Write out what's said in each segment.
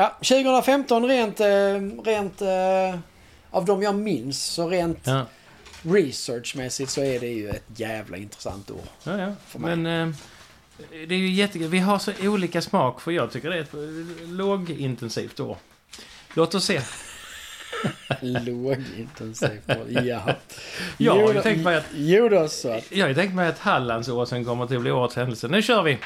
Ja, 2015 rent, eh, rent eh, av de jag minns, så rent Ja, researchmässigt så är det ju ett jävla intressant år. ja. ja. För mig. Men eh, det är ju jättekul. Vi har så olika smak för jag tycker det är ett lågintensivt år. Låt oss se. Lågintensivt år, ja. Jag har ju tänkt mig att- Jo då så. Jag har ju tänkt mig att Hallandsåsen kommer till att bli årets händelse. Nu kör vi!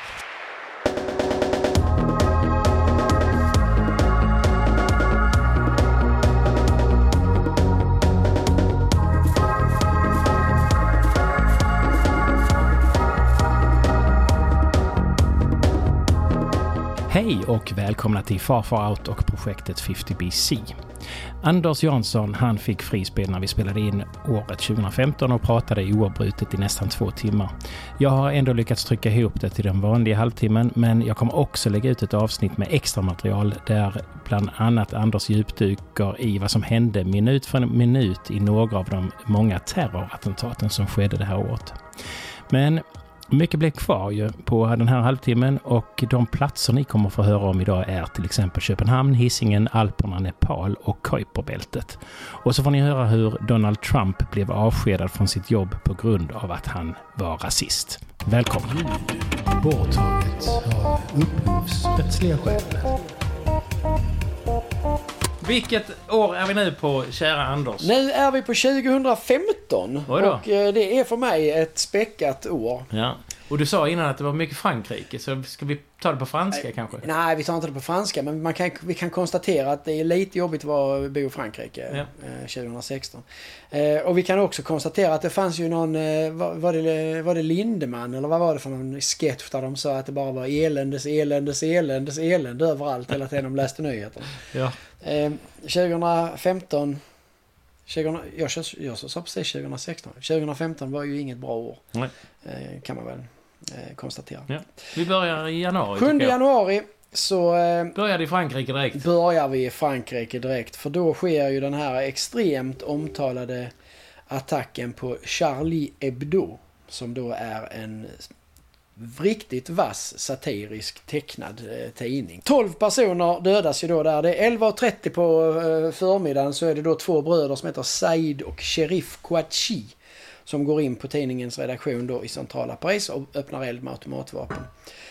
Hej och välkomna till Far Far Out och projektet 50BC. Anders Jansson han fick frispel när vi spelade in året 2015 och pratade oavbrutet i nästan två timmar. Jag har ändå lyckats trycka ihop det till den vanliga halvtimmen men jag kommer också lägga ut ett avsnitt med extra material där bland annat Anders djupdyker i vad som hände minut för minut i några av de många terrorattentaten som skedde det här året. Men mycket blev kvar ju på den här halvtimmen och de platser ni kommer få höra om idag är till exempel Köpenhamn, Hisingen, Alperna, Nepal och Kuiperbältet. Och så får ni höra hur Donald Trump blev avskedad från sitt jobb på grund av att han var rasist. Välkommen! Borttaget av upphovsrättsliga skäl. Vilket år är vi nu på, kära Anders? Nu är vi på 2015 Oj då. och eh, det är för mig ett späckat år. Ja. Och du sa innan att det var mycket Frankrike, så ska vi ta det på franska kanske? Nej, vi tar inte det på franska, men man kan, vi kan konstatera att det är lite jobbigt att bo i Frankrike Ja. eh, 2016. Eh, och vi kan också konstatera att det fanns ju någon, eh, var, det, var det Lindemann eller vad var det för någon sketch där de sa att det bara var eländes, eländes, eländes, elände överallt hela tiden de läste nyheterna. Ja. Eh, 2015, 2000, jag, jag sa precis 2016, 2015 var ju inget bra år. Eh, kan man väl eh, konstatera. ja. Vi börjar i januari, 7 tycker jag. januari så eh, Började i Frankrike direkt. börjar vi i Frankrike direkt. För då sker ju den här extremt omtalade attacken på Charlie Hebdo. Som då är en riktigt vass satirisk tecknad eh, tidning. 12 personer dödas ju då där. Det är 11.30 på eh, förmiddagen så är det då två bröder som heter Said och Sheriff Kouachi. Som går in på tidningens redaktion då i centrala Paris och öppnar eld med automatvapen.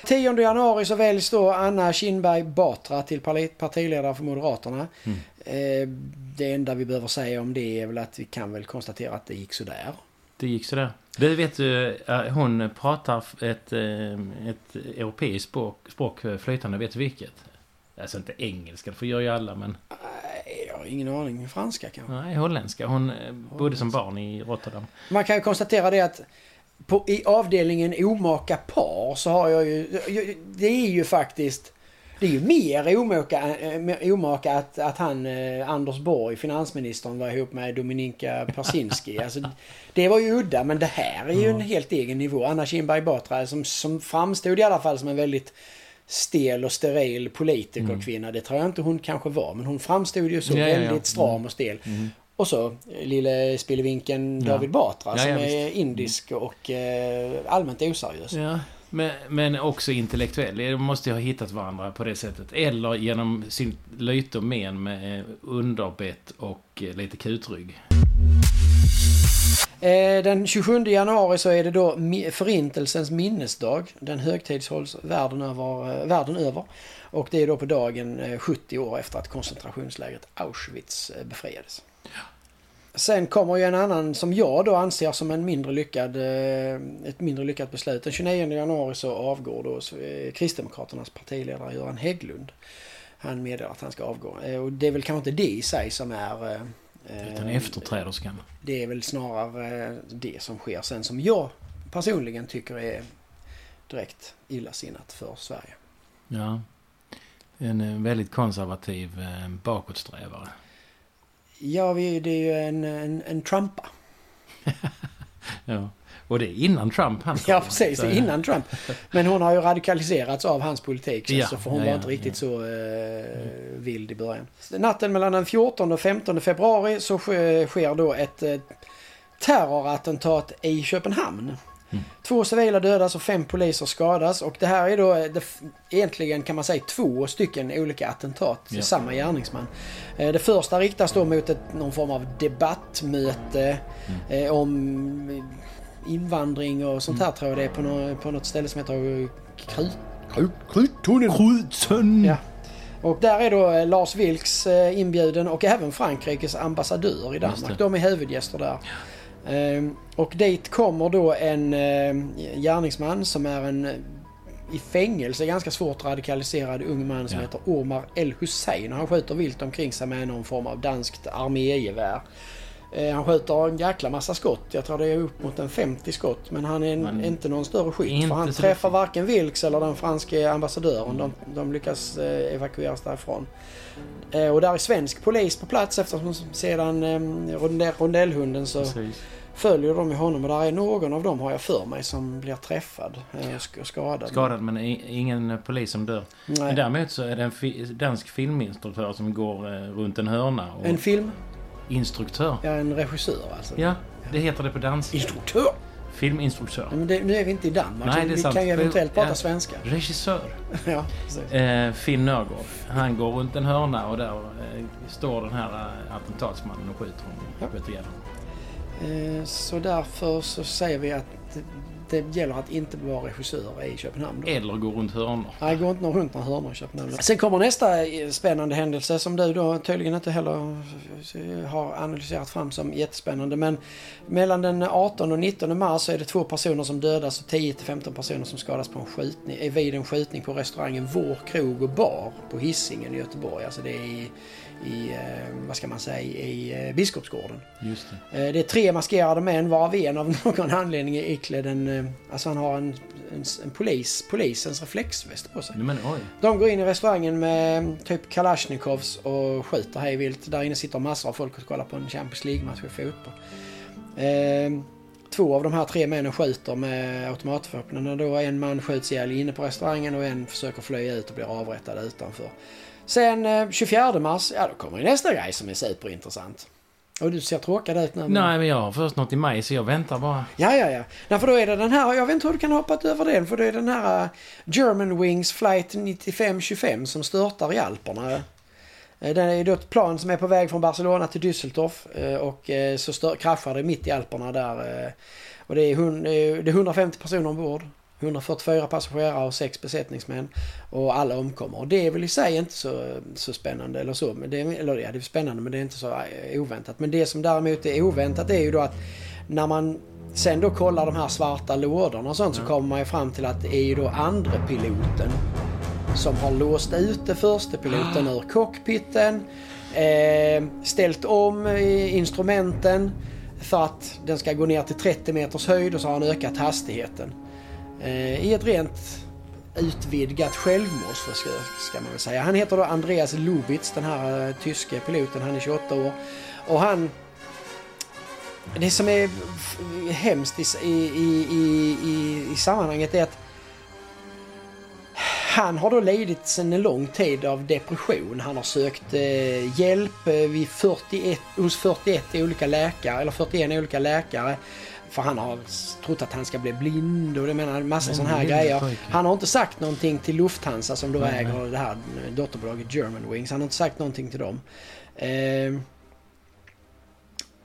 10 januari så väljs då Anna Kinberg Batra till parti- partiledare för Moderaterna. Eh, det enda vi behöver säga om det är väl att vi kan väl konstatera att det gick sådär. Det gick sådär. Du vet eh, hon pratar ett, eh, ett europeiskt språk, språk flytande. Vet du vilket? Alltså inte engelska, för gör ju alla, men Nej, jag har ingen aning. Franska kanske? nej, holländska. Hon eh, bodde som barn i Rotterdam. Man kan ju konstatera det att på, i avdelningen omaka par så har jag ju... Det är ju faktiskt... Det är ju mer omaka, eh, omaka att, att han, eh, Anders Borg, finansministern, var ihop med Dominika Persinski. Alltså, det var ju udda, men det här är ju en helt egen nivå. Anna Kinberg Batra som, som framstod i alla fall som en väldigt stel och steril politikerkvinna. Det tror jag inte hon kanske var, men hon framstod ju så Ja, ja, ja. väldigt stram och stel. Och så eh, lille spillevinken Ja. David Batra Ja, som ja, är indisk och eh, allmänt oseriös. Men, men också intellektuell. De måste ju ha hittat varandra på det sättet. Eller genom sin lyte och men med eh, underbett och eh, lite kutrygg. Eh, den 27 januari så är det då Förintelsens minnesdag. Den högtidshålls världen över, världen över. Och det är då på dagen eh, 70 år efter att koncentrationslägret Auschwitz befriades. Sen kommer ju en annan som jag då anser som en mindre lyckad, eh, ett mindre lyckat beslut. Den 29 januari så avgår då eh, Kristdemokraternas partiledare Göran Hägglund. Han meddelar att han ska avgå. Eh, Och det är väl kanske inte det i sig som är... Utan efterträderskan. det är väl snarare det som sker sen som jag personligen tycker är direkt illasinnat för Sverige. Ja. En väldigt konservativ bakåtsträvare. Ja, vi, det är ju en, en, en Trumpa. Ja. Och det är innan Trump han Ja, kom. precis. Så, Innan Trump. Men hon har ju radikaliserats av hans politik. Ja, så för hon ja, var ja, inte riktigt ja. så eh, vild i början. Natten mellan den 14 och 15 februari så sker, sker då ett eh, terrorattentat i Köpenhamn. Mm. Två civila dödas och fem poliser skadas och det här är då eh, det, egentligen kan man säga två stycken olika attentat Ja. samma gärningsman. Eh, Det första riktas då mot ett, någon form av debattmöte Mm. eh, om invandring och sånt här tror jag det är på, nå, på något ställe som heter Krut... Kruttunneln. Skjutsen! Ja. Och där är då Lars Vilks inbjuden och även Frankrikes ambassadör i Danmark. De är huvudgäster där. Ehm, och dit kommer då en eh, gärningsman som är en i fängelse ganska svårt radikaliserad ung man som Ja. heter Omar El Hussein. Och Han skjuter vilt omkring sig med någon form av danskt armégevär. Eh, Han skjuter en jäkla massa skott. Jag tror det är upp mot en 50 skott. Men han är en, Men- inte någon större skytt. För han träffar lätt. varken Vilks eller den franske ambassadören. De, de lyckas eh, evakueras därifrån. Eh, Och där är svensk polis på plats eftersom sedan eh, rondell, rondellhunden så Precis. följer de honom. Och där är någon av dem har jag för mig som blir träffad och sk- skadad. Skadad men ingen polis som dör. Men Nej. däremot så är det en fi- dansk filminstruktör som går runt en hörna. Och En film? Instruktör. Ja, en regissör alltså. Ja, det heter det på danska. Instruktör! Filminstruktör. Men det, nu är vi inte i Danmark. Nej, det är vi sant. kan ju eventuellt prata Ja. svenska. Regissör. Ja, precis. Eh, Finn Nörgaard. Han går runt en hörna och där eh, står den här eh, attentatsmannen och skjuter honom. Ja. Eh, Så därför så säger vi att det, gäller att inte vara regissör i Köpenhamn. Då. Eller går runt hörnor. Nej, går inte runt några hörnor i Köpenhamn. Sen kommer nästa eh, spännande händelse som du då tydligen inte heller eh, har analyserat fram som jättespännande. Men mellan den 18 och 19 mars så är det två personer som dödas och 10 till 15 personer som skadas på en skjutning, eh, vid en skjutning på restaurangen Vår krog och bar på Hisingen i Göteborg. Alltså det är i, i vad ska man säga, i Biskopsgården. Just det. Det är tre maskerade män varav en av någon anledning är iklädd en... eh, Alltså han har en, en, en polis, polisens reflexväst på sig. Men oj. De går in i restaurangen med typ Kalashnikovs och skjuter hej vilt. Där inne sitter massor av folk och kollar på en Champions League-match i fotboll. Eh, två av de här tre männen skjuter med automatvapen. Och då en man skjuts ihjäl inne på restaurangen och en försöker fly ut och blir avrättad utanför. Sen eh, 24 mars, ja då kommer ju nästa grej som är superintressant. Och du ser tråkad ut nu. men- Nej, men jag har först något i maj så jag väntar bara. Ja, ja, ja. Nej, för då är det den här, jag vet inte hur du kan ha hoppat över den, för det är den här uh, German Wings flight 9525 som störtar i Alperna. Eh, Det är då ett plan som är på väg från Barcelona till Düsseldorf eh, och eh, så kraschar det mitt i Alperna där. eh, Och eh, det är 150 personer ombord. 144 passagerare och 6 besättningsmän. Och alla omkommer. Och det är väl i sig inte så, så spännande eller så. Men det är, eller ja, det är spännande men det är inte så eh, oväntat. Men det som däremot är oväntat är ju då att när man sen då kollar de här svarta lådorna och sånt så kommer man ju fram till att det är ju då andra piloten som har låst ut det första piloten ur cockpiten, eh, ställt om eh, instrumenten för att den ska gå ner till 30 meters höjd och så har han ökat hastigheten. Eh, I ett rent utvidgat självmordsförsök ska man väl säga. Han heter då Andreas Lubitz, den här eh, tyske piloten. Han är 28 år. Och han... Det som är hemskt i, i, i, i, i sammanhanget är att han har då lidit sedan en lång tid av depression. Han har sökt eh, hjälp eh, vid 41, hos 41 olika läkare, eller 41 olika läkare. För han har trott att han ska bli blind och det menar en massa sådana här grejer. Han har inte sagt någonting till Lufthansa som då Nej, äger nej. det här eh, dotterbolaget German Wings. Han har inte sagt någonting till dem. Eh,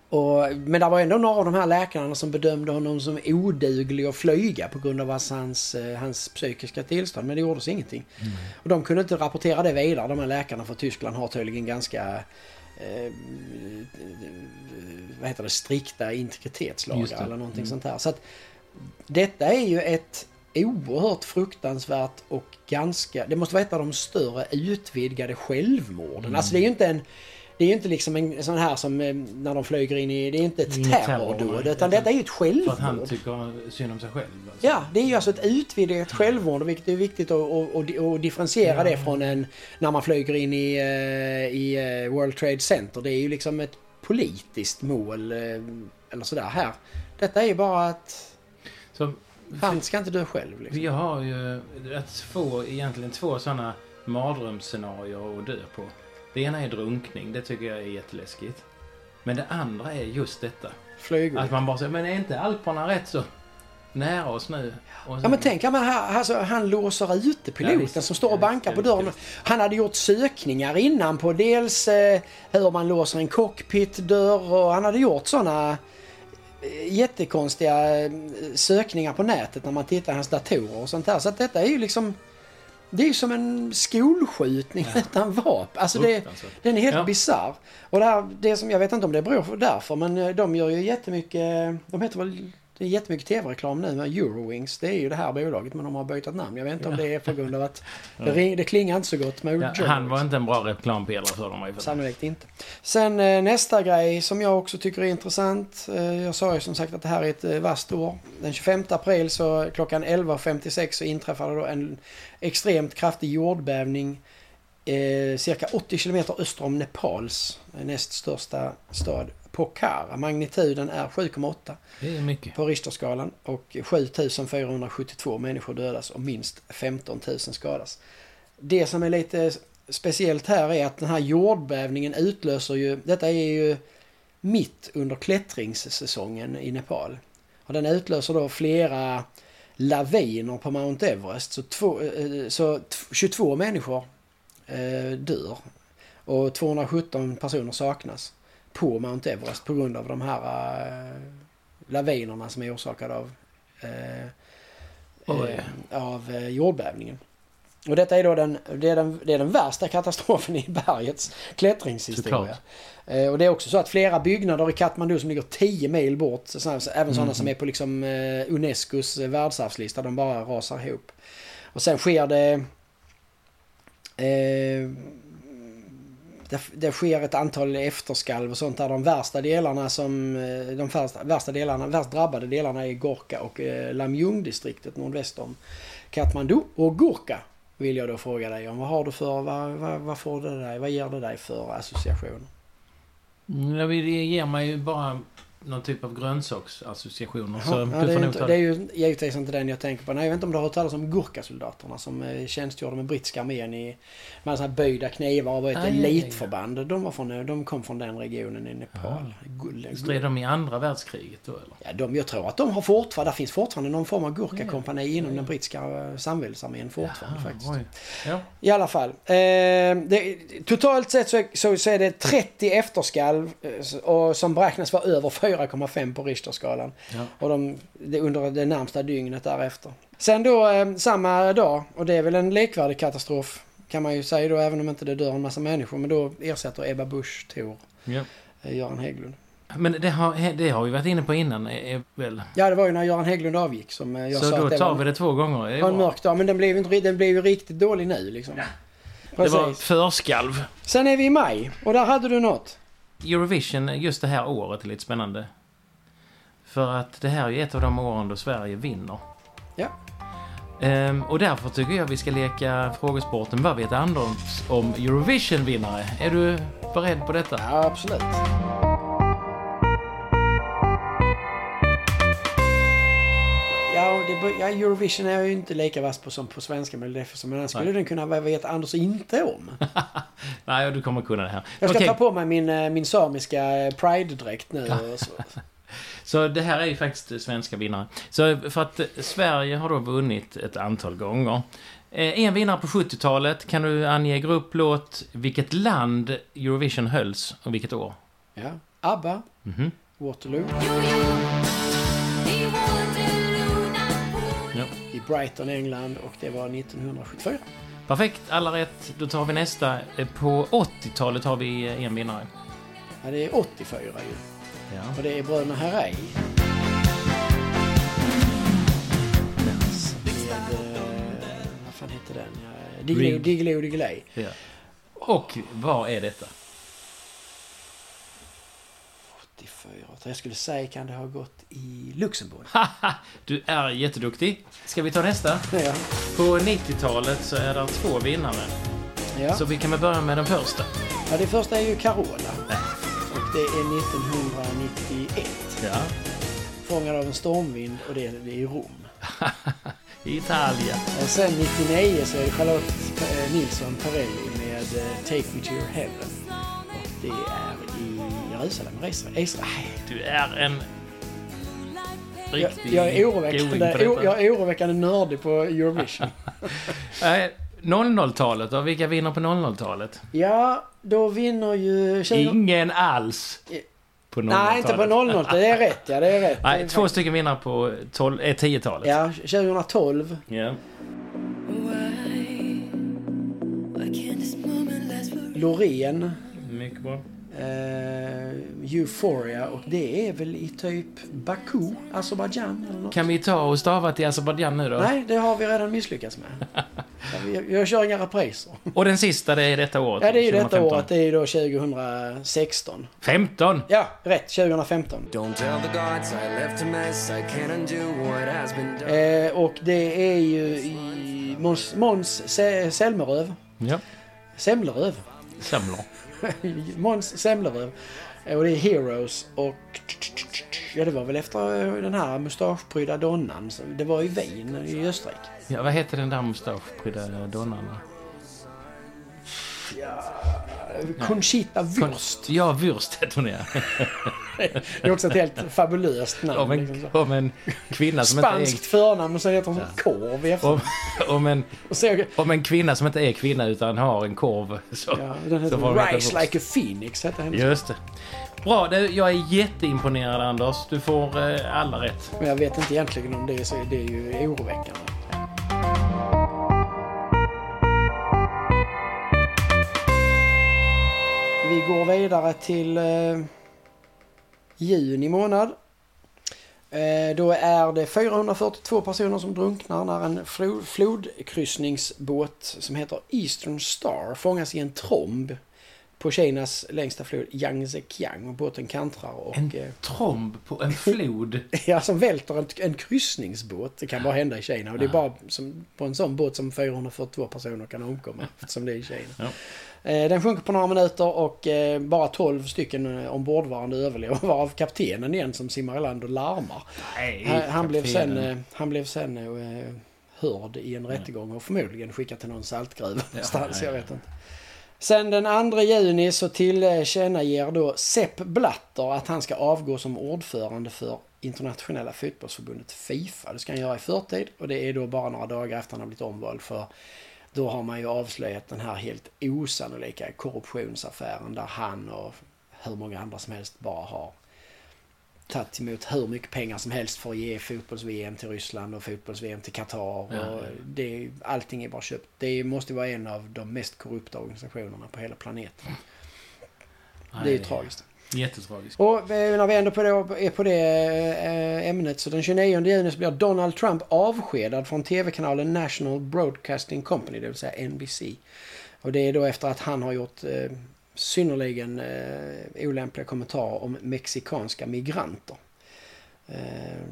och, men det var ändå några av de här läkarna som bedömde honom som oduglig att flyga på grund av hans, eh, hans psykiska tillstånd. Men det gjordes ingenting. Och de kunde inte rapportera det vidare. De här läkarna för Tyskland har tydligen ganska eh, vad heter det, strikta integritetslagar eller någonting Mm. sånt här. Så att detta är ju ett oerhört fruktansvärt och ganska... Det måste vara ett av de större utvidgade självmorden. Mm. Alltså det är ju inte en... Det är ju inte liksom en sån här som eh, när de flyger in i... Det är inte ett terrordåd utan detta är ju ett För att han självmord. tycker synd om sig själv. Alltså. Ja, det är ju alltså ett utvidgat självmord vilket är viktigt att, att, att, differentiera Ja. det från en... När man flyger in i, eh, i eh, World Trade Center. Det är ju liksom ett politiskt mål eller sådär här. Detta är ju bara att Så, han ska inte dö själv. Liksom. Jag har ju få, egentligen två sådana mardrömsscenarier att dö på. Det ena är drunkning, det tycker jag är jätteläskigt. Men det andra är just detta. Flyg Att man bara säger, men är inte Alperna rätt så? nära oss nu. Och Ja men tänk, ja, men han, alltså, han låser ute Ja, piloten visst. som står och Ja, visst, bankar ja, på dörren. ja, Han hade gjort sökningar innan på dels eh, hur man låser en cockpitdörr och han hade gjort sådana eh, jättekonstiga eh, sökningar på nätet när man tittar i hans datorer och sånt där. Så att detta är ju liksom det är som en skolskjutning utan vapen. Alltså det, den är helt Ja. bisarr. Och det, här, det som, jag vet inte om det beror på därför, men eh, de gör ju jättemycket, de heter väl, det är jättemycket tv-reklam nu med Eurowings. Det är ju det här bolaget men de har bytt namn. Jag vet inte om det är på grund av att det, ring, det klingar inte så gott med Ja, han var inte en bra reklampelare för dem. Sannolikt inte. Sen eh, nästa grej som jag också tycker är intressant. Eh, jag sa ju som sagt att det här är ett eh, vasst år. Den 25 april så klockan 11.56 så inträffade då en extremt kraftig jordbävning eh, cirka 80 kilometer öster om Nepals näst största stad Pokhara. Magnituden är 7,8 Det är mycket. på Richterskalan och 7472 människor dödas och minst 15 000 skadas. Det som är lite speciellt här är att den här jordbävningen utlöser ju, detta är ju mitt under klättringssäsongen i Nepal. Och den utlöser då flera laviner på Mount Everest. Så, två, eh, så t- 22 människor eh, dör och 217 personer saknas på Mount Everest på grund av de här eh, lavinerna som är orsakade av, Oj. eh, av eh, jordbävningen. Och detta är då den, det är den, det är den värsta katastrofen i bergets klättringshistoria. Eh, och det är också så att flera byggnader i Katmandu som ligger 10 mil bort, så, även sådana Mm. som är på liksom, eh, Unescos världsarvslista, de bara rasar ihop. Och sen sker det... Eh, det, det sker ett antal efterskalv och sånt där. De värsta delarna som... Eh, de värsta, värsta delarna, värst drabbade delarna är Gorka och eh, Lamjung-distriktet nordväst om Katmandu. Och Gorka vill jag då fråga dig om. Vad har du för... Vad, vad, vad får det dig? Vad ger det dig för association? Mm, det ger mig ju bara någon typ av grönsaksassociationer. Så Ja, du det, får är inte, ta det är ju givetvis inte den jag tänker på. Nej, jag vet inte om du har hört talas om Gurkhasoldaterna som eh, tjänstgjorde med brittiska armén i... Med sådana här böjda knivar och var ett Ah, ja, ja, ja. elitförband. De, var från, de kom från den regionen i Nepal. Gull- Stred de i andra världskriget då eller? Ja, de, jag tror att de har fortfarande, där finns fortfarande någon form av Gurkha-kompani inom den brittiska eh, samväldesarmén fortfarande Jaha, faktiskt. Ja. I alla fall. Eh, det, totalt sett så, så, så är det 30 efterskalv eh, och, som beräknas vara över 4,5 på Richterskalan. Ja. Och de, under det närmsta dygnet därefter. Sen då eh, samma dag, och det är väl en likvärdig katastrof kan man ju säga då även om inte det dör en massa människor. Men då ersätter Ebba Busch Thor Ja. eh, Göran Hägglund. Men det har, det har vi varit inne på innan, är väl? Ja det var ju när Göran Hägglund avgick som eh, jag Så sa då att tar var, vi det två gånger. Det, var en mörk dag. Men den blev inte, den blev ju riktigt dålig nu liksom. det var förskalv. Sen är vi i maj och där hade du något. Eurovision just det här året är lite spännande. För att det här är ju ett av de åren då Sverige vinner. Ja. Ehm, och därför tycker jag vi ska leka frågesporten Vad vet Anders om Eurovision-vinnare? Är du beredd på detta? Ja, absolut. Ja, Eurovision är jag ju inte lika vass på som på svenska Melodifestivalen. Men den skulle Nej. den kunna vad vet Anders inte om. Nej, du kommer kunna det här. Jag ska Okej, ta på mig min, eh, min samiska eh, Pride-dräkt nu. Så. Så det här är ju faktiskt svenska vinnare. Så för att eh, Sverige har då vunnit ett antal gånger. Eh, En vinnare på 70-talet. Kan du ange grupp, låt, vilket land Eurovision hölls och vilket år? Ja. ABBA, Mhm. Waterloo, Brighton, England och det var 1974. Perfekt, alla rätt. Då tar vi nästa. Eh, På 80-talet har vi eh, en vinnare. Ja, det är 84 ju. Ja. Och det är bröderna Herrey. Eh, vad fan hette den? Diggiloo, Diggiley. ja. Och vad är detta? 84. Jag skulle säga kan det ha gått i Luxemburg. Du är jätteduktig. Ska vi ta nästa? Ja. På 90-talet så är det två vinnare. Ja. Så vi kan väl börja med den första. ja, det första är ju Carola. Och det är 1991. Ja. Fångad av en stormvind och det är, det är i Rom. Italien. Och sen 99 så är det Charlotte eh, Nilsson Perrelli med eh, Take Me To Your Heaven. Och det är i Jerusalem, Israel. Israel. Du är en Jag, riktig jag, är oroväckande, detta. o- jag är oroväckande nördig på Eurovision. Nej, 00-talet då? Vilka vinner på 00-talet? Ja, då vinner ju... 20... Ingen alls på 00-talet. Nej, inte på 00. Det är rätt, ja. Det är rätt. Nej, två stycken vinnare på 12, eh, 10-talet. Ja, 2012. Ja. Loreen. Mycket bra. Eh, Euphoria och det är väl i typ Baku, Azerbaijan eller något. Kan vi ta och stava till Azerbajdzjan nu då? Nej, det har vi redan misslyckats med. jag, jag kör inga repriser. Och den sista, det är detta året? Ja, det är ju detta 2015. året. Det är ju då 2016. 15! Ja, rätt. 2015. Don't tell the gods I left a mess. I can't undo what has been done. Eh, och det är ju i Måns, Måns Se- Zelmerlöw. Ja. Semleröv. Semlor. Måns Semleröv. Och det är Heroes och... Ja, det var väl efter eh, den här mustaschprydda donnan. Det var i Wien i Österrike. Ja, vad heter den där mustaschprydda donnan? Conchita Wurst. Ja, Wurst heter hon ja. Det är också ett helt fabulöst namn. Om liksom en, så. om en kvinna som inte Spanskt förnamn och så heter hon som korv i är... efternamn. Om, om, en, så, om en kvinna som inte är kvinna utan har en korv så... ja, den så heter heta Rise. Like a Phoenix. Hette hennes. Just det. Bra, jag är jätteimponerad Anders. Du får eh, alla rätt. Men jag vet inte egentligen om det är så. Det är ju oroväckande. Går vidare till eh, juni månad. Eh, då är det 442 personer som drunknar när en flodkryssningsbåt som heter Eastern Star fångas i en tromb på Kinas längsta flod Yangtze-Kiang. Och båten kantrar och... En eh, tromb på en flod. Ja, som välter en, en kryssningsbåt. Det kan bara hända i Kina. Och det är bara som, på en sån båt som 442 personer kan omkomma. Eftersom det är i Kina. Ja. Eh, Den sjunker på några minuter och eh, bara 12 stycken ombordvarande överlever. Varav kaptenen igen som simmar i land och larmar. Nej, Han, blev sen, han blev sen hörd i en rättegång och förmodligen skickad till någon saltgruva någonstans. ja, Jag ja. vet inte. Sen den 2 juni så tillkännager då Sepp Blatter att han ska avgå som ordförande för internationella fotbollsförbundet Fifa. Det ska han göra i förtid och det är då bara några dagar efter han har blivit omvald för då har man ju avslöjat den här helt osannolika korruptionsaffären där han och hur många andra som helst bara har tagit emot hur mycket pengar som helst för att ge fotbolls-VM till Ryssland och fotbolls-VM till Qatar. Ja, ja. Och det, allting är bara köpt. Det måste vara en av de mest korrupta organisationerna på hela planeten. Det är ju Nej, tragiskt. Jättetragiskt. Och eh, när vi ändå på det, är på det eh, ämnet så den 29 juni så blir Donald Trump avskedad från tv-kanalen National Broadcasting Company, det vill säga NBC. Och det är då efter att han har gjort eh, synnerligen eh, olämpliga kommentarer om mexikanska migranter. Eh,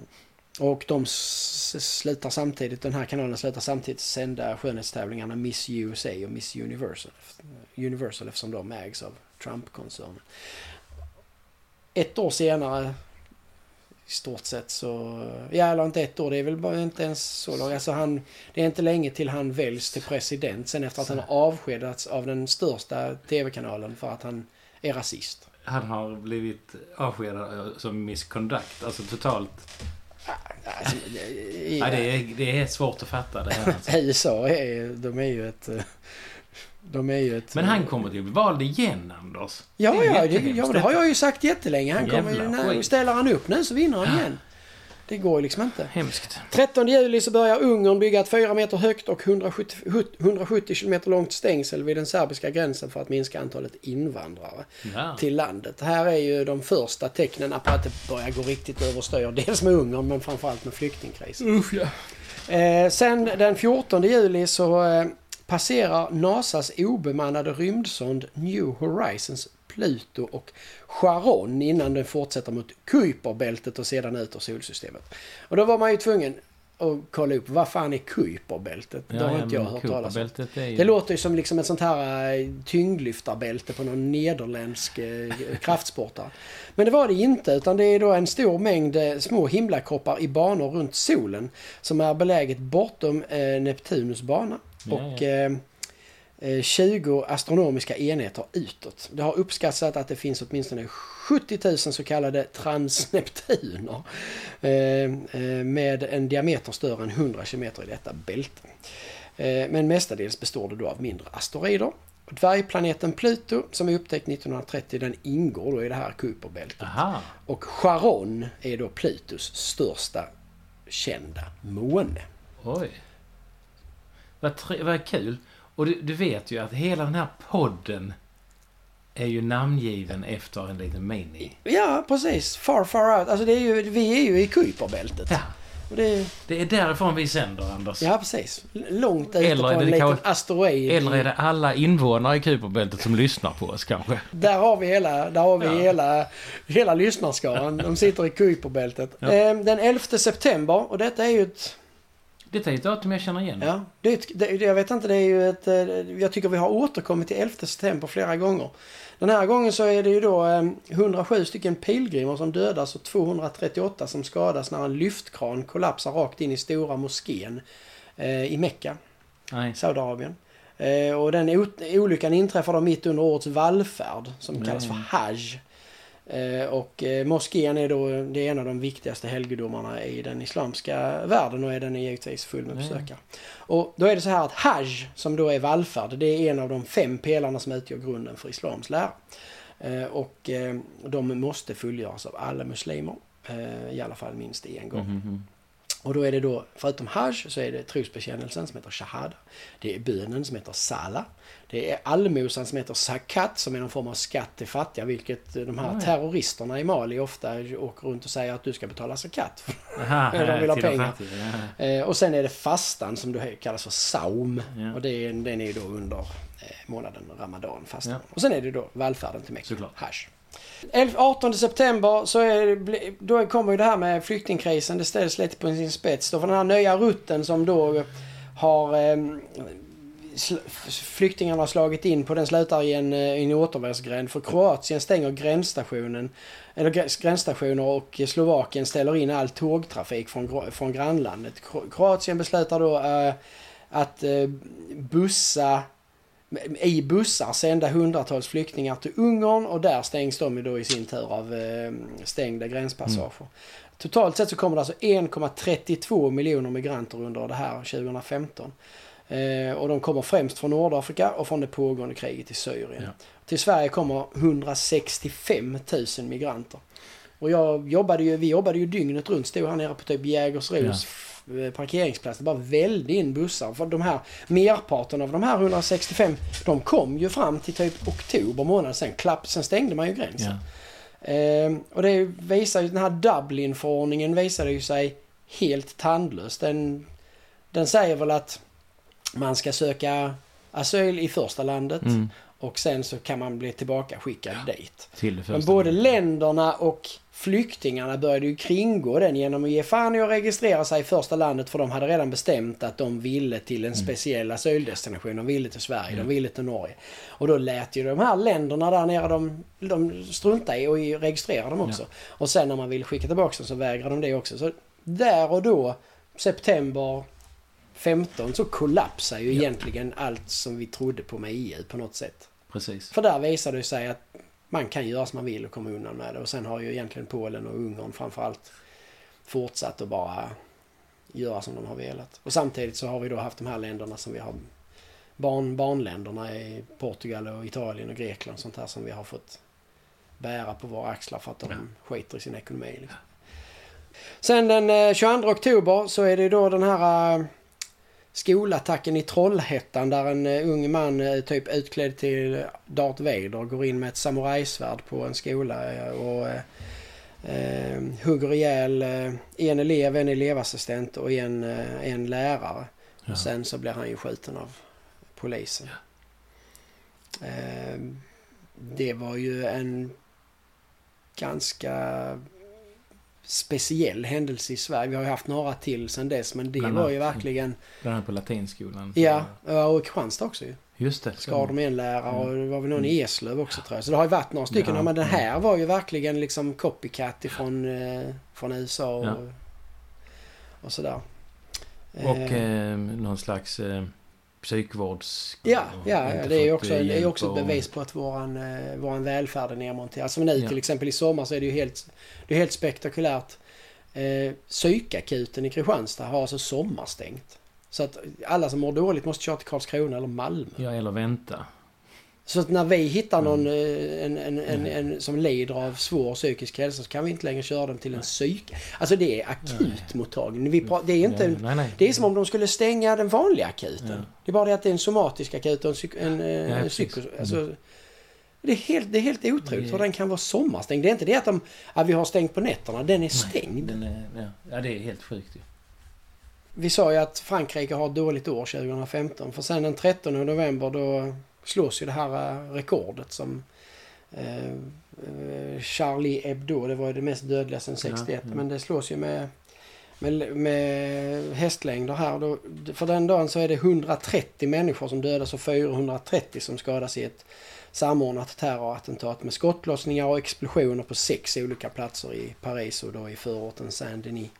och de slutar samtidigt, den här kanalen slutar samtidigt sända skönhetstävlingarna Miss USA och Miss Universal. Universal eftersom de ägs av Trump-koncernen. Ett år senare i stort sett så... Ja, eller inte ett år, det är väl bara inte ens så långt. Alltså han, det är inte länge till han väljs till president sen efter att han har avskedats av den största tv-kanalen för att han är rasist. Han har blivit avskedad eh, som misconduct. Alltså totalt. Alltså, i, Ja, det, är, det är svårt att fatta det här. Alltså. USA är, de är ju ett... eh, De är ju ett... Men han kommer till vald igen, Anders. Ja, Det ja, det, ja, det har jag ju sagt jättelänge. Han kommer, ju- när, ställer han upp nu så vinner han igen. Det går ju liksom inte. Hemskt. 13 juli så börjar Ungern bygga ett 4 meter högt och 170, 170 km långt stängsel vid den serbiska gränsen för att minska antalet invandrare Ja. till landet. Det här är ju de första tecknen på att det börjar gå riktigt överstyr. Dels med Ungern men framförallt med flyktingkrisen. Usch ja. Eh, sen den 14 juli så eh, passerar NASAs obemannade rymdsond New Horizons Pluto och Charon innan den fortsätter mot Kuiperbältet och sedan ut ur solsystemet. Och då var man ju tvungen att kolla upp vad fan är Kuiperbältet? det har inte jag hört talas om. Ju... Det låter ju som liksom ett sånt här eh, tyngdlyftarbälte på någon nederländsk eh, kraftsportare. Men det var det inte utan det är då en stor mängd eh, små himlakroppar i banor runt solen som är beläget bortom eh, Neptunus bana. Ja, och ja. eh, 20 astronomiska enheter utåt. Det har uppskattat att det finns åtminstone 70 000 så kallade transneptuner eh, eh, med en diameter större än 100 km i detta bälte. Eh, Men mestadels består det då av mindre asteroider. Dvärgplaneten Pluto som är upptäckt 1930 den ingår då i det här Kuiperbältet. Och Charon är då Plutos största kända måne. Oj. Vad, vad kul. Och du, du vet ju att hela den här podden är ju namngiven efter en liten mini. Ja, precis. Far, far out. Alltså det är ju, vi är ju i Kuiperbältet. Ja, Och det, det är därifrån vi sänder, Anders. ja, precis. Långt ute på är en liten kanske- asteroid. Eller är det alla invånare i Kuiperbältet som lyssnar på oss kanske? Där har vi hela, där har vi Ja. hela, hela lyssnarskaran. De sitter i Kuiperbältet. Ja. Eh, Den 11 september, och detta är ju ett... Detta är ett datum jag känner igen. Ja, det är ett det, jag vet inte, det är ju ett... eh, Jag tycker vi har återkommit till 11 september flera gånger. Den här gången så är det ju då eh, 107 stycken pilgrimer som dödas och 238 som skadas när en lyftkran kollapsar rakt in i stora moskén eh, i Mecka. Saudiarabien. Eh, och den olyckan inträffar då mitt under årets vallfärd som Nej. kallas för Hajj. Eh, och eh, moskén är då det är en av de viktigaste helgedomarna i den islamska världen och är den är givetvis full med besökare. Och då är det så här att Hajj, som då är vallfärd, det är en av de fem pelarna som utgör grunden för islams lära. Eh, och de måste fullgöras av alla muslimer. I alla fall minst en gång. Mhm. Och då är det då, förutom Hajj, så är det trosbekännelsen som heter Shahada. Det är bönen som heter Sala. Det är allmosan som heter Zakat som är någon form av skatt till fattiga. Vilket de här terroristerna i Mali ofta åker runt och säger att du ska betala Zakat. Aha, De vill ha pengar. fattiga, ja. Eh, och sen är det fastan som då kallas för Saum. Ja. Och det är, den är ju då under eh, månaden Ramadan fastan. Ja. Och sen är det då vallfärden till. Såklart. Hajj. 11 18 september så är då kommer ju det här med flyktingkrisen. Det ställs lite på sin spets. Då för den här nya rutten som då eh, har eh, sl- flyktingarna har slagit in på den slutar i en, eh, en återvändsgränd. För Kroatien stänger gränsstationen eller gränsstationer och Slovakien ställer in all tågtrafik från, från grannlandet. Kroatien beslutar då eh, att eh, bussa i bussar sända hundratals flyktingar till Ungern och där stängs de då i sin tur av eh, stängda gränspassager. Totalt sett så kommer det alltså 1,32 miljoner migranter under det här 2015. Eh, och de kommer främst från Nordafrika och från det pågående kriget i Syrien. Ja. Till Sverige kommer 165 000 migranter. Och jag jobbade ju, vi jobbade ju dygnet runt, stod här nere på typ Jägersros eh, parkeringsplats. Det bara välde in bussar. För de här, merparten av de här 165, de kom ju fram till typ oktober månad. Sen, klapp, sen stängde man ju gränsen. Ja. Ehm, och det visar ju, den här Dublin-förordningen visade ju sig helt tandlös. Den, den säger väl att man ska söka asyl i första landet Mm. Och sen så kan man bli tillbaka skickad dit. Det första. Men både länderna och flyktingarna började ju kringå den genom att ge fan i att registrera sig i första landet för de hade redan bestämt att de ville till en speciell asyldestination. De ville till Sverige, de ville till Norge. Och då lät ju de här länderna där nere, de, de struntade i och registrerade dem också. Och sen när man ville skicka tillbaka dem så vägrade de det också. Så där och då, september 15, så kollapsar ju egentligen allt som vi trodde på med EU på något sätt. Precis. För där visade det sig att man kan göra som man vill och komma undan med det. Och sen har ju egentligen Polen och Ungern framförallt fortsatt att bara göra som de har velat. Och samtidigt så har vi då haft de här länderna som vi har barn, barnländerna i Portugal och Italien och Grekland och sånt här som vi har fått bära på våra axlar för att de Ja. skiter i sin ekonomi. Liksom. Sen den eh, 22 oktober så är det då den här eh, skolattacken i Trollhättan där en eh, ung man eh, typ utklädd till Darth Vader går in med ett samurajsvärd på en skola eh, och eh, hugger ihjäl en elev, en elevassistent och en, en lärare. Ja. Och sen så blir han ju skjuten av polisen. Eh, det var ju en ganska speciell händelse i Sverige. Vi har ju haft några till sen dess men det Bland var ju verkligen... Bland annat på latinskolan. Ja, och Kristianstad också ju. Just det. Skar de en lärare och det var väl någon i Eslöv också tror jag. Så det har ju varit några stycken. Ja. Men den här var ju verkligen liksom copycat ifrån eh, från USA och, Ja. och sådär. Och Eh, eh, någon slags eh, psykvårds... Ja, ja, ja det är ju också, eh, det är också ett bevis på att våran, eh, våran välfärd är nedmonterad. Som nu Ja. till exempel i sommar så är det ju helt, det är helt spektakulärt. Eh, psykakuten i Kristianstad har alltså sommarstängt. Så att alla som mår dåligt måste köra till Karlskrona eller Malmö. Ja, eller vänta. Så att när vi hittar någon Mm. eh, en, en, en, en, som lider av svår psykisk hälsa så kan vi inte längre köra dem till en psyk... Alltså det är akutmottagning. Vi det är inte en, Nej, nej. det är som om de skulle stänga den vanliga akuten. Ja. Det är bara det att det är en somatisk akut och en, psyk, en, eh, Ja, precis. psyko... Alltså, det, är helt, det är helt otroligt hur den kan vara sommarstängd. Det är inte det att de, att vi har stängt på nätterna. Den är stängd. Den är, ja. ja, det är helt sjukt ju. Vi sa ju att Frankrike har ett dåligt år 2015. För sen den 13 november då slås ju det här eh, rekordet som eh, eh, Charlie Hebdo, det var ju det mest dödliga sen 61. ja. Men det slås ju med, med, med hästlängder här. Då, för den dagen så är det 130 människor som dödas och 430 som skadas i ett samordnat terrorattentat med skottlossningar och explosioner på sex olika platser i Paris och då i förorten Saint-Denis.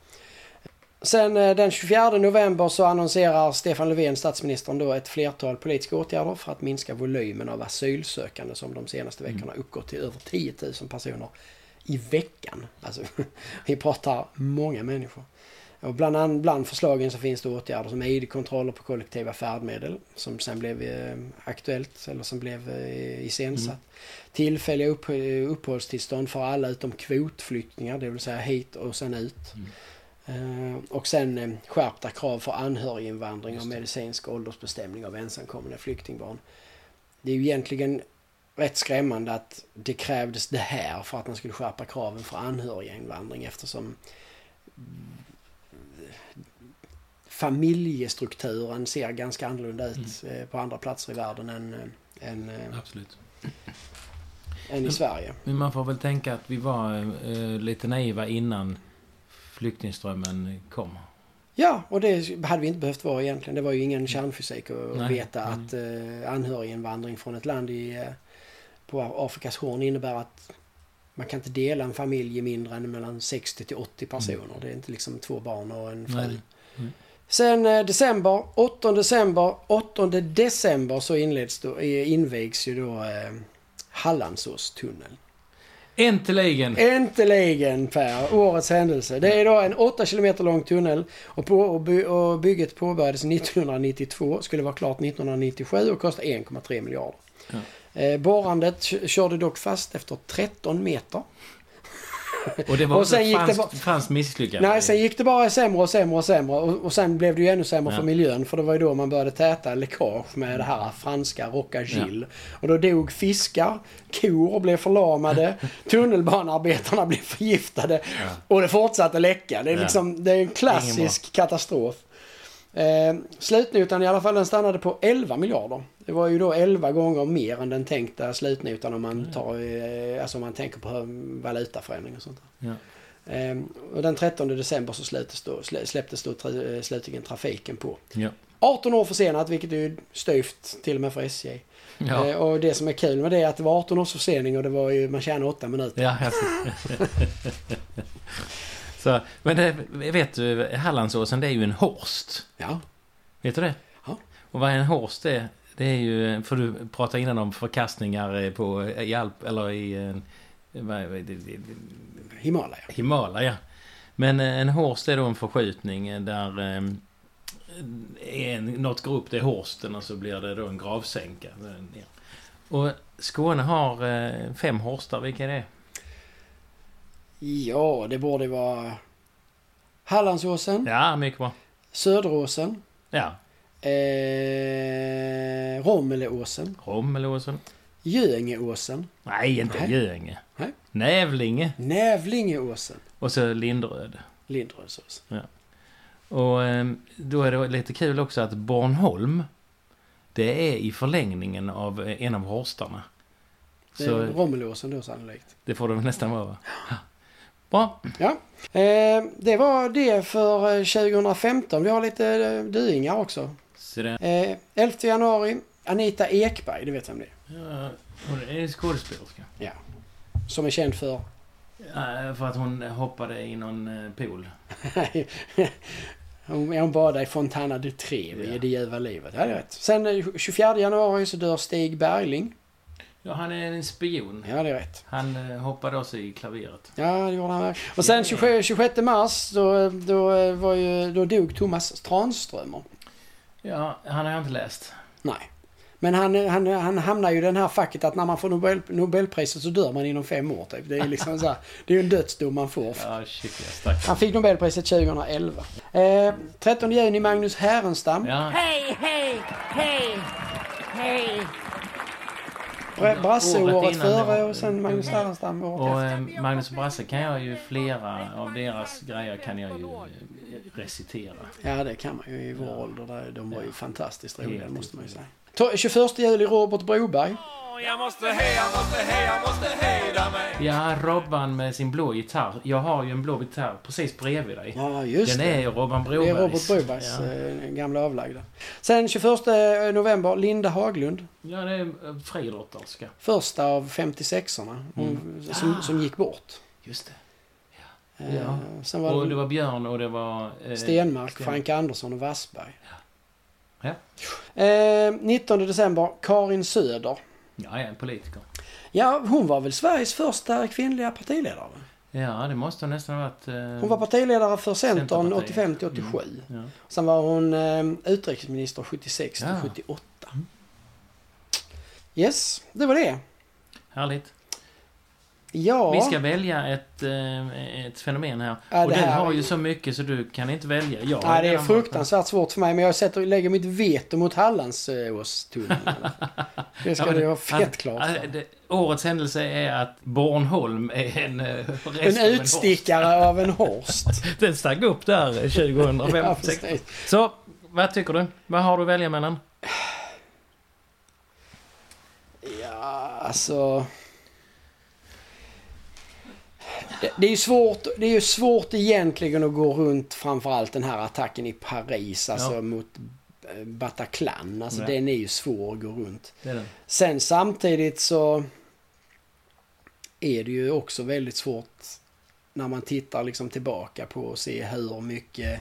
Sen eh, den 24 november så annonserar Stefan Löfven, statsministern, då ett flertal politiska åtgärder för att minska volymen av asylsökande som de senaste veckorna uppgått till över 10 000 personer i veckan. Alltså, vi pratar många människor. Och bland, an- bland förslagen så finns det åtgärder som ID-kontroller på kollektiva färdmedel som sen blev eh, aktuellt eller som blev eh, iscensatt. Tillfälliga upp, eh, uppehållstillstånd för alla utom kvotflyktingar, det vill säga hit och sen ut. Eh, och sen eh, skärpta krav för anhöriginvandring och medicinsk åldersbestämning av ensamkommande flyktingbarn. Det är ju egentligen rätt skrämmande att det krävdes det här för att man skulle skärpa kraven för anhöriginvandring eftersom familjestrukturen ser ganska annorlunda ut eh, på andra platser i världen än, eh, än, eh, Absolut. än i Sverige. Men man får väl tänka att vi var eh, lite naiva innan flyktingströmmen kom. Ja, och det hade vi inte behövt vara egentligen. Det var ju ingen kärnfysik att Nej, veta nej. att eh, anhöriginvandring från ett land i, eh, på Afrikas horn innebär att man kan inte dela en familj i mindre än mellan 60 till 80 personer. Det är inte liksom två barn och en fru. Mm. Sen eh, december, 8 december, 8 december så inleds då, eh, invigs ju då eh, Hallandsåstunneln. Äntligen! Äntligen Per, årets händelse. Det är då en 8 km lång tunnel och, på, och, by, och bygget påbörjades 1992, skulle vara klart 1997 och kostar 1,3 miljarder. Ja. Eh, borrandet körde dock fast efter 13 meter. Och det var Och sen gick det franskt, bara- franskt misslyckande. Nej, sen gick det bara sämre och sämre och sämre och, och sen blev det ju ännu sämre Ja. för miljön för det var ju då man började täta läckage med det här franska Rocagil. Och då dog fiskar, kor blev förlamade, tunnelbanearbetarna blev förgiftade och det fortsatte läcka. Det är Ja. liksom, det är en klassisk katastrof. Eh, slutnotan i alla fall den stannade på 11 miljarder. Det var ju då 11 gånger mer än den tänkta slutnotan om man, tar, eh, alltså om man tänker på valutaförändring och sånt. Ja. Ehm, och den 13 december så släpptes då, slä- släpptes då tra- eh, slutligen trafiken på. Ja. 18 år försenat, vilket är ju styvt till och med för SJ. Ja. Eh, och det som är kul med det är att det var 18 års försening och det var ju, man tjänade 8 minuter. Ja, Så, men det, vet du, Hallandsåsen det är ju en horst. Ja. Vet du det? Ja. Och vad en horst är, det är ju, för du pratade innan om förkastningar eh, på, i Alp, eller i eh, Himalaya. Himalaya. Men eh, en horst är då en förskjutning där en, något går upp, det är horsten och så blir det då en gravsänka. Och Skåne har fem horstar, vilka är det? Ja, det borde vara Hallandsåsen, Ja, mycket bra. Söderåsen, Ja, eh, Rommeleåsen, Rommelåsen. Göingeåsen, Nej, inte Nej. Göinge. Nej. Nävlinge. Nävlingeåsen, Och så Linderöd. Lindrödsåsen. Och eh, då är det lite kul också att Bornholm, det är i förlängningen av eh, en av horstarna. Det är Så Rommeleåsen då sannolikt. det får väl nästan vara. va? Bra. Ja, eh, det var det för eh, 2015. Vi har lite eh, duingar också. Eh, 11 januari, Anita Ekberg, det vet vem det är. ja, hon är skådespelerska. Ja. Som är känd för... Ja, för att hon hoppade i någon eh, pool. Hon, hon badade i Fontana di Trevi Ja. i Det ljuva livet. Ja, det är rätt. Sen eh, 24 januari så dör Stig Bergling. Ja, han är en spion. Ja, det är rätt. Han eh, hoppade också i klaveret. Ja, det gjorde han verkligen. Och sen 26, 26 mars då, då, eh, var ju, då dog Thomas Tranströmer. Ja, han har jag inte läst. Nej. Men han, han, han hamnar ju i den här facket att när man får Nobel, Nobelpriset så dör man inom fem år typ. Det är liksom så här, det är en dödsdom man får. Ja, shit stack. Han fick Nobelpriset 2011. Eh, 13 juni Magnus Härenstam. Ja, Hej, hej, hej, hej. Bra- Brasse-året Året innan före och sen Magnus Härenstam året och efter. eh, Magnus och Brasse kan jag ju flera av deras grejer kan jag ju eh, recitera. Ja, det kan man ju i vår ålder. Där, de var ju fantastiskt roliga, Helt måste man ju säga. otroligt. To- 21 juli Robert Broberg. Jag måste heja, måste heja, måste hejda mig. Ja, Robban med sin blå gitarr. Jag har ju en blå gitarr precis bredvid dig. Ja, just Den det. är ju Robban Det Brobergs. är Robert Brobergs Ja. eh, gamla avlagda. Sen 21 november, Linda Haglund. ja, det är eh, friidrotterska. Första av 56orna hon, Mm. som, som gick bort. Just det. Eh, Ja. Var Och det, det var Björn och det var... eh, Stenmark, Sten- Frank Andersson och Wassberg. Ja. Eh, 19 december, Karin Söder. Ja, jag är en politiker. Ja, hon var väl Sveriges första kvinnliga partiledare? Ja, det måste nästan ha varit... Eh, Hon var partiledare för Centern Centerpartiet. 85 till 87. ja. Sen var hon eh, utrikesminister 76 till Ja. 78. Yes, det var det. Härligt. Ja, Vi ska välja ett, eh, ett fenomen här. Ja, och det du har ju så mycket så du kan inte välja. Jag Nej, det är fruktansvärt svårt för mig. Men jag sätter, lägger mitt veto mot Hallandsåstunneln. det ska Ja, du ha fett att- klart det- Årets händelse är att Bornholm är en... eh, En av utstickare av en horst. Den stack upp där 2005. ja, så, vad tycker du? Vad har du att välja mellan? Ja, alltså... Det, det är ju svårt, det är ju svårt egentligen att gå runt framförallt den här attacken i Paris, alltså Ja. mot eh, Bataclan. Alltså Ja. den är ju svår att gå runt. Det den. Sen samtidigt så är det ju också väldigt svårt när man tittar liksom tillbaka på och se hur mycket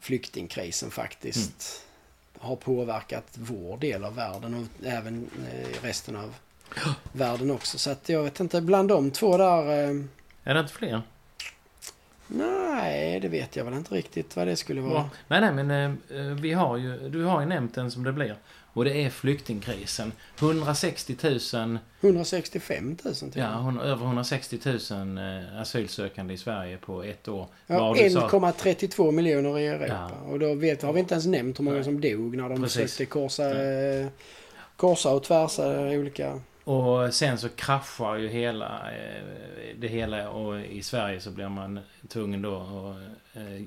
flyktingkrisen faktiskt har påverkat vår del av världen och även eh, resten av världen också. Så att jag vet inte, bland de två där... Eh, Är det inte fler? nej, det vet jag väl inte riktigt vad det skulle vara. Ja. Nej, nej, men eh, eh, vi har ju... Du har ju nämnt den som det blir. Och det är flyktingkrisen. 160 000... 165 000 till Ja, hon, över 160 000 eh, asylsökande i Sverige på ett år. Ja, Vad du sa. 1,32 miljoner i Europa. Ja. Och då vet, har vi inte ens nämnt hur många som dog när de Precis. försökte korsa, eh, korsa och tvärsa olika... Och sen så kraschar ju hela eh, det hela och i Sverige så blir man tvungen då att eh,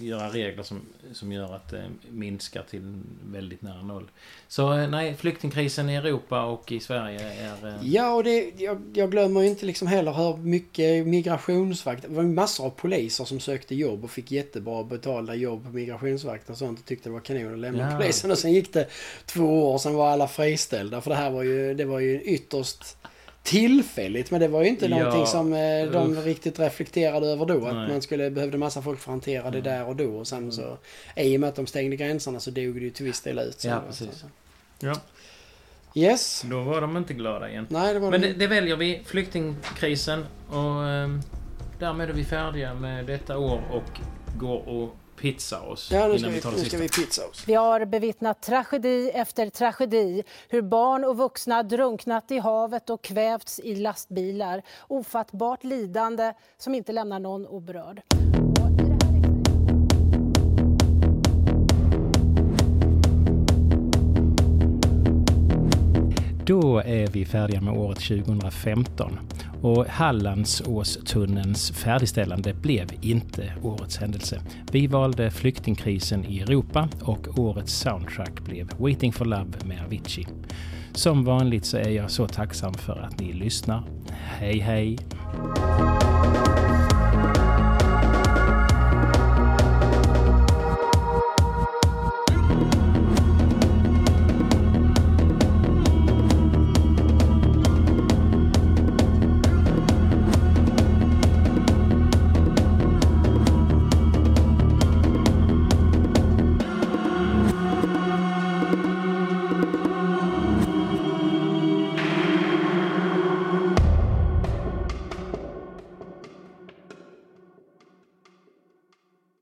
göra regler som, som gör att det minskar till väldigt nära noll. Så eh, nej, flyktingkrisen i Europa och i Sverige är... eh, Ja, och det, jag, jag glömmer ju inte liksom heller hur mycket migrationsvakt... Det var massor av poliser som sökte jobb och fick jättebra betalda jobb på migrationsvakten och sånt och tyckte det var kanon att lämna Ja. polisen. Och sen gick det två år, sen var alla friställda. För det här var ju, det var ju ytterst tillfälligt. Men det var ju inte Ja, någonting som eh, de uff. riktigt reflekterade över då. Att Nej. man skulle behövde massa folk för att hantera det där och då. Och sen så, i och med att de stängde gränserna så dog det ju till viss del ut. sen. Ja, precis. Ja, Yes. då var de inte glada igen. Nej, det var Men det. det, det väljer vi, flyktingkrisen. Och eh, därmed är vi färdiga med detta år och går och pizzar oss Ja, nu ska, innan vi, vi nu ska vi pizza oss. Vi har bevittnat tragedi efter tragedi. Hur barn och vuxna drunknat i havet och kvävts i lastbilar. Ofattbart lidande som inte lämnar någon oberörd. Då är vi färdiga med året 2015 och Hallandsåstunnelns färdigställande blev inte årets händelse. Vi valde flyktingkrisen i Europa och årets soundtrack blev Waiting for Love med Avicii. Som vanligt så är jag så tacksam för att ni lyssnar. Hej hej!